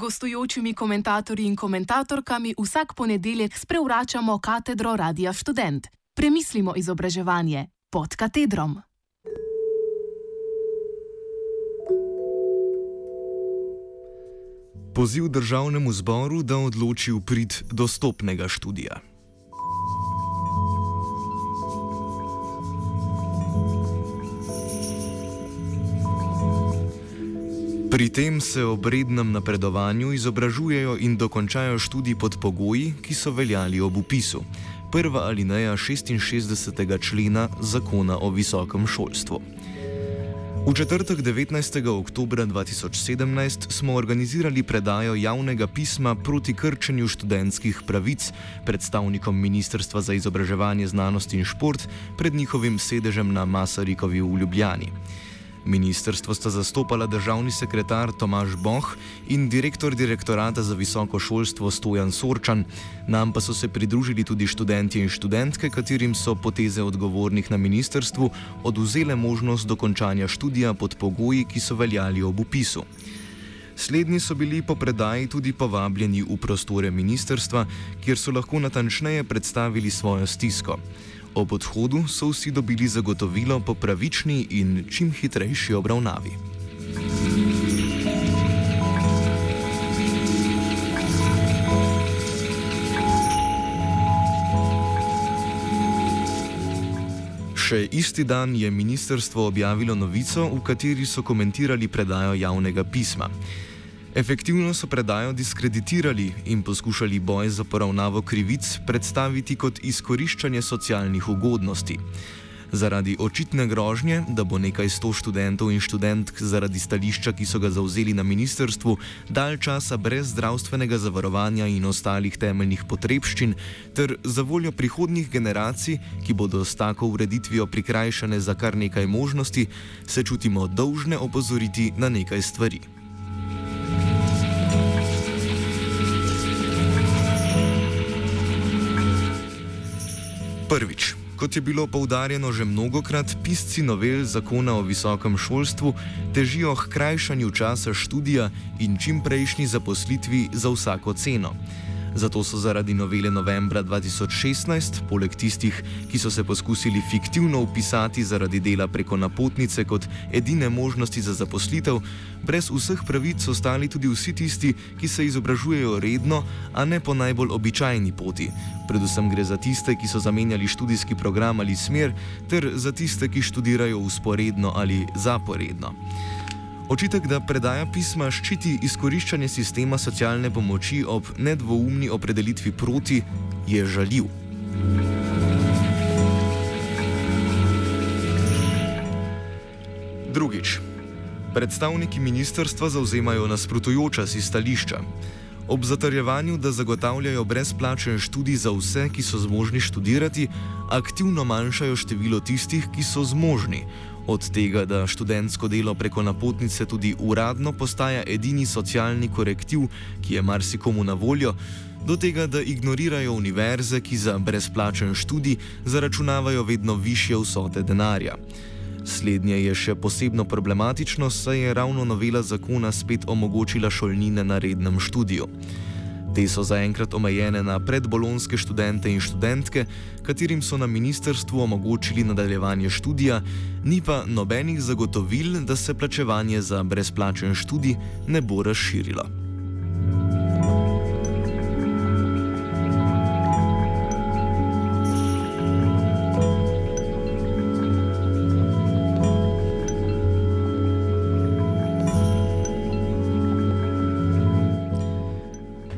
gostujočimi komentatorji in komentatorkami vsak ponedeljek sprevračamo katedro Radia Student. Premislimo izobraževanje pod katedrom. Poziv državnemu zboru, da odloči v prid dostopnega študija. Pri tem se ob rednem napredovanju izobražujejo in dokončajo študij pod pogoji, ki so veljali ob upisu. Prva alineja 66. člena zakona o visokem šolstvu. V četrtek 19. oktober 2017 smo organizirali predajo javnega pisma proti krčenju študentskih pravic predstavnikom Ministrstva za izobraževanje, znanost in šport pred njihovim sedežem na Masarikovi v Ljubljani. Ministrstvo sta zastopala državni sekretar Tomaš Boh in direktor direktorata za visoko šolstvo Stojan Sorčan, nam pa so se pridružili tudi študenti in študentke, katerim so poteze odgovornih na ministrstvu oduzele možnost dokončanja študija pod pogoji, ki so veljali ob upisu. Slednji so bili po predaji tudi povabljeni v prostore ministerstva, kjer so lahko natančneje predstavili svojo stisko. Ob odhodu so vsi dobili zagotovilo po pravični in čim hitrejši obravnavi. Še isti dan je ministrstvo objavilo novico, v kateri so komentirali predajo javnega pisma. Efektivno so predajo diskreditirali in poskušali boj za poravnavo krivic predstaviti kot izkoriščanje socialnih ugodnosti. Zaradi očitne grožnje, da bo nekaj sto študentov in študentk zaradi stališča, ki so ga zauzeli na ministrstvu, dalj časa brez zdravstvenega zavarovanja in ostalih temeljnih potrebščin, ter za voljo prihodnjih generacij, ki bodo s tako ureditvijo prikrajšane za kar nekaj možnosti, se čutimo dolžne opozoriti na nekaj stvari. Prvič. Kot je bilo poudarjeno že mnogokrat, pisci novel zakona o visokem šolstvu težijo k krajšanju časa študija in čim prejšnji zaposlitvi za vsako ceno. Zato so zaradi novele novembra 2016, poleg tistih, ki so se poskusili fiktivno upisati zaradi dela preko napotnice kot edine možnosti za zaposlitev, brez vseh pravic ostali tudi vsi tisti, ki se izobražujejo redno, a ne po najbolj običajni poti. Predvsem gre za tiste, ki so zamenjali študijski program ali smer, ter za tiste, ki študirajo usporedno ali zaporedno. Očitek, da predaja pisma ščiti izkoriščanje sistema socialne pomoči ob nedvoumni opredelitvi proti, je žaljiv. Drugič. Predstavniki ministrstva zauzemajo nasprotujoča si stališča. Ob zatrjevanju, da zagotavljajo brezplačen študij za vse, ki so zmožni študirati, aktivno manjšajo število tistih, ki so zmožni, Od tega, da študentsko delo preko napotnice tudi uradno postaja edini socialni korektiv, ki je marsikomu na voljo, do tega, da ignorirajo univerze, ki za brezplačen študij zaračunavajo vedno više vsote denarja. Slednje je še posebno problematično, saj je ravno novela zakona spet omogočila šolnine na rednem študiju. Te so zaenkrat omejene na predbolonske študente in študentke, katerim so na ministrstvu omogočili nadaljevanje študija, ni pa nobenih zagotovil, da se plačevanje za brezplačen študij ne bo razširilo.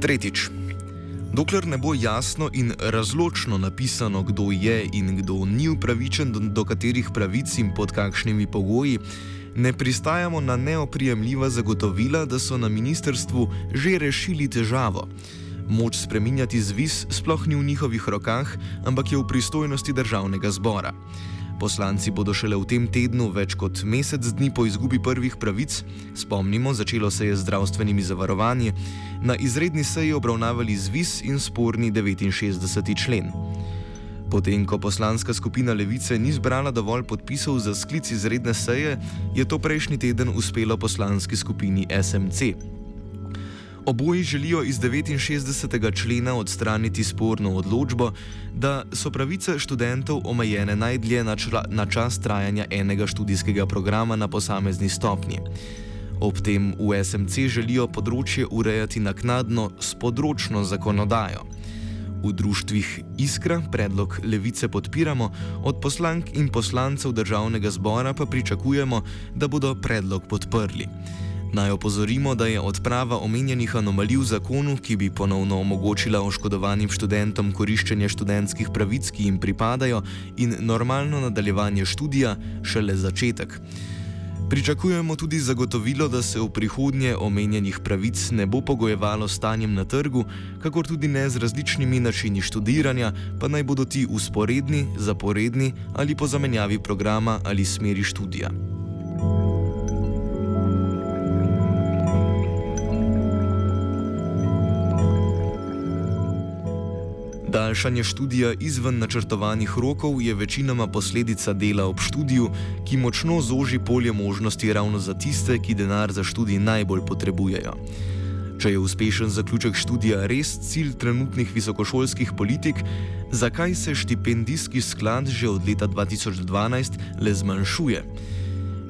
Tretjič. Dokler ne bo jasno in razločno napisano, kdo je in kdo ni upravičen do, do katerih pravic in pod kakšnimi pogoji, ne pristajamo na neoprijemljiva zagotovila, da so na ministrstvu že rešili težavo. Moč spreminjati zvis sploh ni v njihovih rokah, ampak je v pristojnosti državnega zbora. Poslanci bodo šele v tem tednu, več kot mesec dni po izgubi prvih pravic, spomnimo, začelo se je z zdravstvenimi zavarovanji, na izredni seji obravnavali zvis in sporni 69. člen. Potem, ko poslanska skupina Levice ni zbrala dovolj podpisov za sklic izredne seje, je to prejšnji teden uspelo poslanski skupini SMC. Oboji želijo iz 69. člena odstraniti sporno odločbo, da so pravice študentov omejene najdlje na, na čas trajanja enega študijskega programa na posamezni stopnji. Ob tem v SMC želijo področje urejati naknadno s področno zakonodajo. V društvih Iskra predlog levice podpiramo, od poslank in poslancev državnega zbora pa pričakujemo, da bodo predlog podprli. Naj opozorimo, da je odprava omenjenih anomalij v zakonu, ki bi ponovno omogočila oškodovanim študentom koriščenje študentskih pravic, ki jim pripadajo, in normalno nadaljevanje študija, šele začetek. Pričakujemo tudi zagotovilo, da se v prihodnje omenjenih pravic ne bo pogojevalo stanjem na trgu, kakor tudi ne z različnimi načini študiranja, pa naj bodo ti usporedni, zaporedni ali po zamenjavi programa ali smeri študija. Daljšanje študija izven načrtovanih rokov je večinoma posledica dela ob študiju, ki močno zoži polje možnosti ravno za tiste, ki denar za študij najbolj potrebujejo. Če je uspešen zaključek študija res cilj trenutnih visokošolskih politik, zakaj se štipendijski sklad že od leta 2012 le zmanjšuje?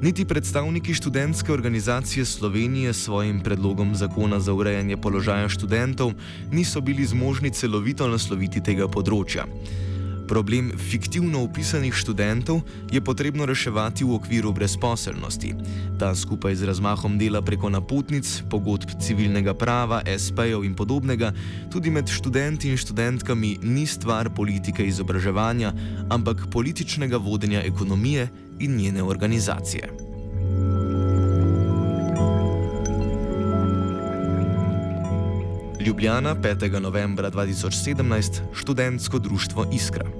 Niti predstavniki študentske organizacije Slovenije s svojim predlogom zakona za urejanje položaja študentov niso bili zmožni celovito nasloviti tega področja. Problem fiktivno upisanih študentov je potrebno reševati v okviru brezposelnosti. Ta skupaj z razmahom dela preko napotnic, pogodb civilnega prava, SP-jev in podobnega, tudi med študenti in študentkami ni stvar politike izobraževanja, ampak političnega vodenja ekonomije in njene organizacije. Ljubljana 5. novembra 2017, študentsko društvo Iskra.